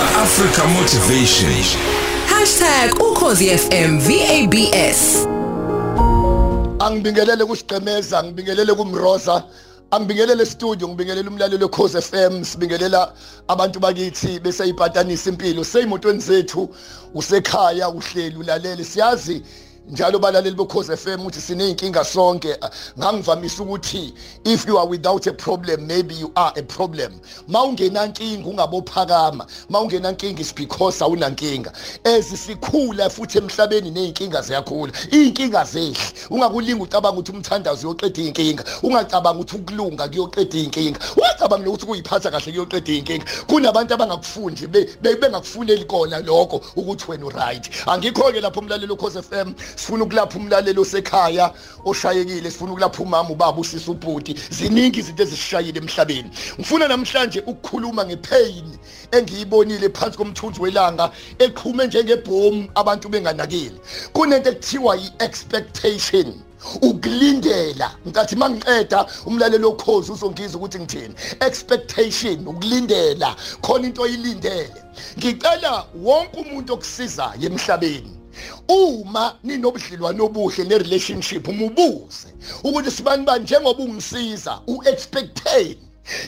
Africa Motivation. #ukhozifm VABS angibingelele kusigqemeza ngibingelele kumroza angibingelele studio ngibingelele umlalelo weCause FM sibingelela abantu bakithi beseyipatanisa impilo seyimotweni zethu usekhaya uhleli ulalele. Siyazi njalo balaleli bokhoze FM uthi sineyinkinga sonke. Ngangivamisa ukuthi if you are without a problem maybe you are a problem. Mawungenankinga ungabophakama. Mawungenankinga is because awunankinga. Ezisikhula futhi emhlabeni nezinkinga ziyakhula. Inkinga zehle ungakulinga ucabanga ukuthi umthandazo uyoqeda inkinga ungacabanga ukuthi ukulunga kuyoqeda inkinga ungacabanga ukuthi kuyiphatha kahle kuyoqeda inkinga kunabantu abangakufundi bengakufuneli kona lokho ukuthi wena uright. Angikho ke lapho umlalelo ukhoze FM sifuna ukulapha umlalelo osekhaya oshayekile. Sifuna ukulapha umama ubaba usisa ubhuti. Ziningi izinto ezishayile emhlabeni. Ngifuna namhlanje ukukhuluma ngepain engiyibonile phansi komthunzi welanga eqhume njengebhomu abantu benganakile. Kunento ekuthiwa yi-expectation ukulindela. Ngathi mangiqeda umlalelo okhozi uzongiza ukuthi ngithini? Expectation ukulindela. Khona into oyilindele. Ngicela wonke umuntu okusizayo emhlabeni. Uma ninobudlelwano obuhle nerelationship umubuze ukuthi sibani bani. Njengoba ungisiza uexpectate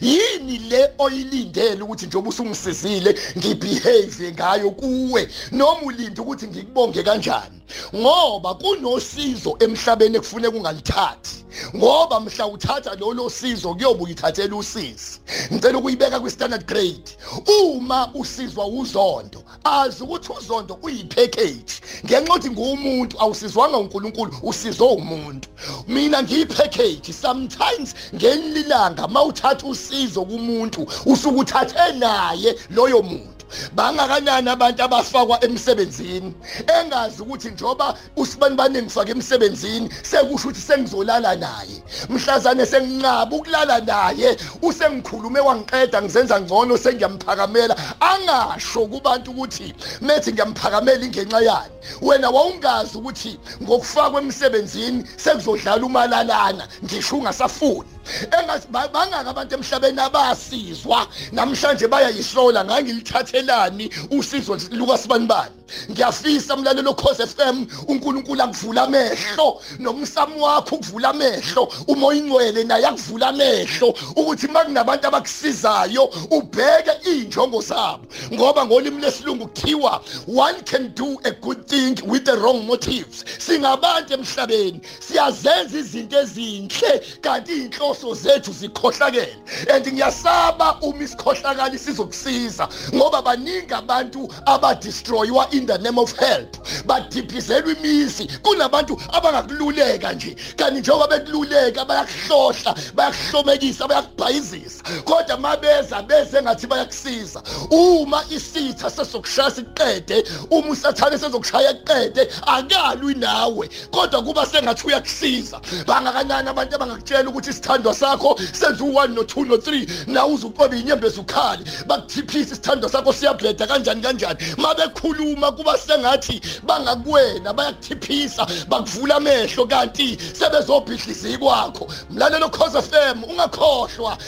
yini le oyilindele ukuthi njengoba usungisizile ngibehave ngayo kuwe? Noma ulinde ukuthi ngikubonge kanjani? Ngoba kunosizo emhlabeni ekufuneka ungalithathi. Ngoba mhla uthatha lolo sizo kuyoba uyithathela usisi ngicela ukuyibeka kwi-standard grade. Uma usizwa uzondo azi ukuthi uzondo uyipackage. Ngenxa yokuthi nguwumuntu awusizwanga unkulunkulu usizwe umuntu mina ngiyipackage. Sometimes ngelilanga mawuthatha usizo kumuntu usuke uthathe naye loyo muntu. Bangakanani abantu abafakwa emsebenzini? Engazi ukuthi njoba usibani bane ngifake emsebenzini sekusho ukuthi sengizolala naye. Mhlazane senginqaba ukulala naye usengikhulume wangiqeda ngizenza ngcono sengiyamuphakamela. Angasho kubantu ukuthi methi ngiyamuphakamela ingenxa yani? Wena wawungazi ukuthi ngokufakwa emsebenzini sekuzodlala umalalana ngisho ungasafuni. Bangaka abantu emhlabeni abasizwa. Namhlanje bayayihlola ngangilithathelani usizo lukasibanibani ngiyafisa umlalelo Khosi FM uNkulunkulu akuvula amehlo nomsamo wakho ukuvula amehlo umoya ingcwele naye akuvula amehlo ukuthi makunabantu abakusizayo ubheke injongo zabo. Ngoba ngolimi lesilungu kuthiwa one can do a good thing with the wrong motives. Singabantu emhlabeni siyazenza izinto ezinhle kanti inhloso zethu zikhohlakele. And ngiyasaba uma isikhohlakala sizokusiza ngoba baningi abantu abadestroywa in the name of help. Badiphizelwa imizi kunabantu abangakululeka nje. Kanti njengoba bekululeka bayakuhlohla bayakuhlomekisa bayakubhayizisa. Kodwa mabeza beze ngathi bayakusiza. Uma isitha sesokushaya siqede uma usathane sezokushaya eqede akalwi nawe. Kodwa kuba sengathi uyakusiza bangakanani abantu abangakutshela ukuthi isithandwa sakho senza u1 no2 no3 na uzuqoba inyembezi ukhali bakuthiphisa isithandwa sakho siyabheda kanjani kanjani. Mabekhuluma kuba sengathi bangakuwena bayakuthiphisa bakuvula amehlo kanti sebezobhidliza kwakho. Mlalelo cause FM ungakhohlwa.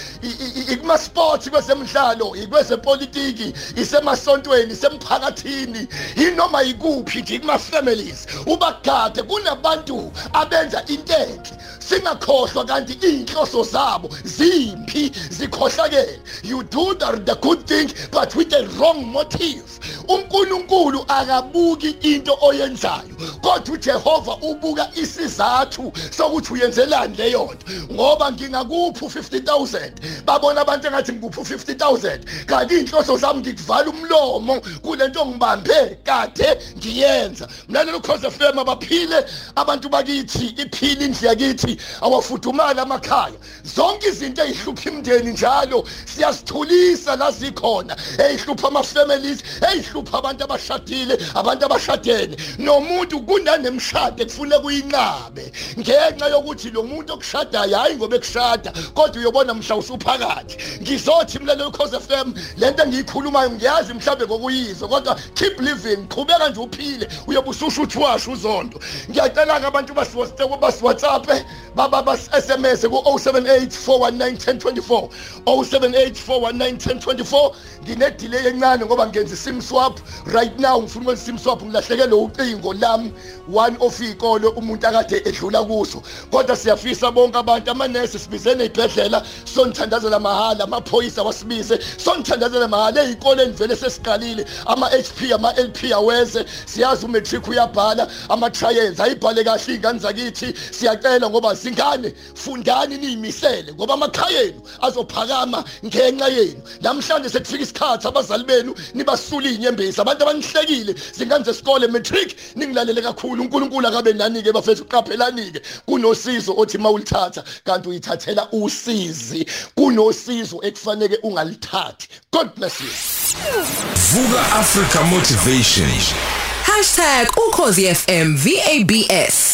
Ikuma sports kwezemidlalo ikwezepolitiki isemasontweni isemphakathini inoma ikuphi nje kuma families ubagade kunabantu abenza into enhle singakhohlwa kanti inhloso zabo zimpi zikhohlakele. You do the, the good thing but with the wrong motive. uNkulunkulu akabuki into oyenzayo kodwa uJehova ubuka isizathu sokuthi uyenzelani leyo nto ngoba ngingakuphi u50000 babona abantu engathi ngikuphi u50000 kanti inhloso zami ngikuvala umlomo kulento ngibambe kade ngiyenza. Mlalelo cause FM abaphile abantu bakithi iphile indlu yakithi. Awafudumala amakhaya. Zonke izinto ezihlupha imndeni njalo siyasithulisa la zikhona. Ezihlupha ama families ezihlupha abantu abashadile abantu abashadene. Nomuntu kunanemshado ekufune kuyinqabe ngenxa yokuthi lo muntu okushadayo hayi ngoba ekushada kodwa uyobona mhla usuphakathi. Ngizothi mlalelo cause FM lento engiyikhulumayo ngiyazi mhlawumbe ngokuyizwa kodwa keep living qhubeka nje uphile. Uyobe ususho uthi washo uzondo. Ngiyacela ke abantu basi WhatsApp baba bas SMS ku 0784191024 0784191024 ngine delay encane ngoba ngenza sim swap. Right now ngifuna ukwenza sim swap ngilahlekelwe ucingo lami. One of ikolo umuntu akade edlula kuso. Kodwa siyafisa bonke abantu amanesi sibizene ibhedlela sonithandazela mahala amaphoyisa wasibize. Sonithandazela mahala ezikole nivele sesiqalile. Ama HP ama LP aweze. Siyazi umatric uyabhala ama trials ayibhale kahle ingane zakithi. Siyacela ngoba zingane fundani niyimisele ngoba amakhaya enu azophakama ngenxa yenu. Namhlanje sekufika isikhathi abazali benu nibasula inyembezi abantu abanihlekile zingane zesikole matric ningilalele kakhulu. uNkulunkulu akabe nani ke bafethu uqaphelani ke kunosizo othi mawulithatha kanti uyithathela usizi. Kunosizo ekufanele ungalithathi. God bless you. Vuka Africa Motivation. #ukhozifm VABS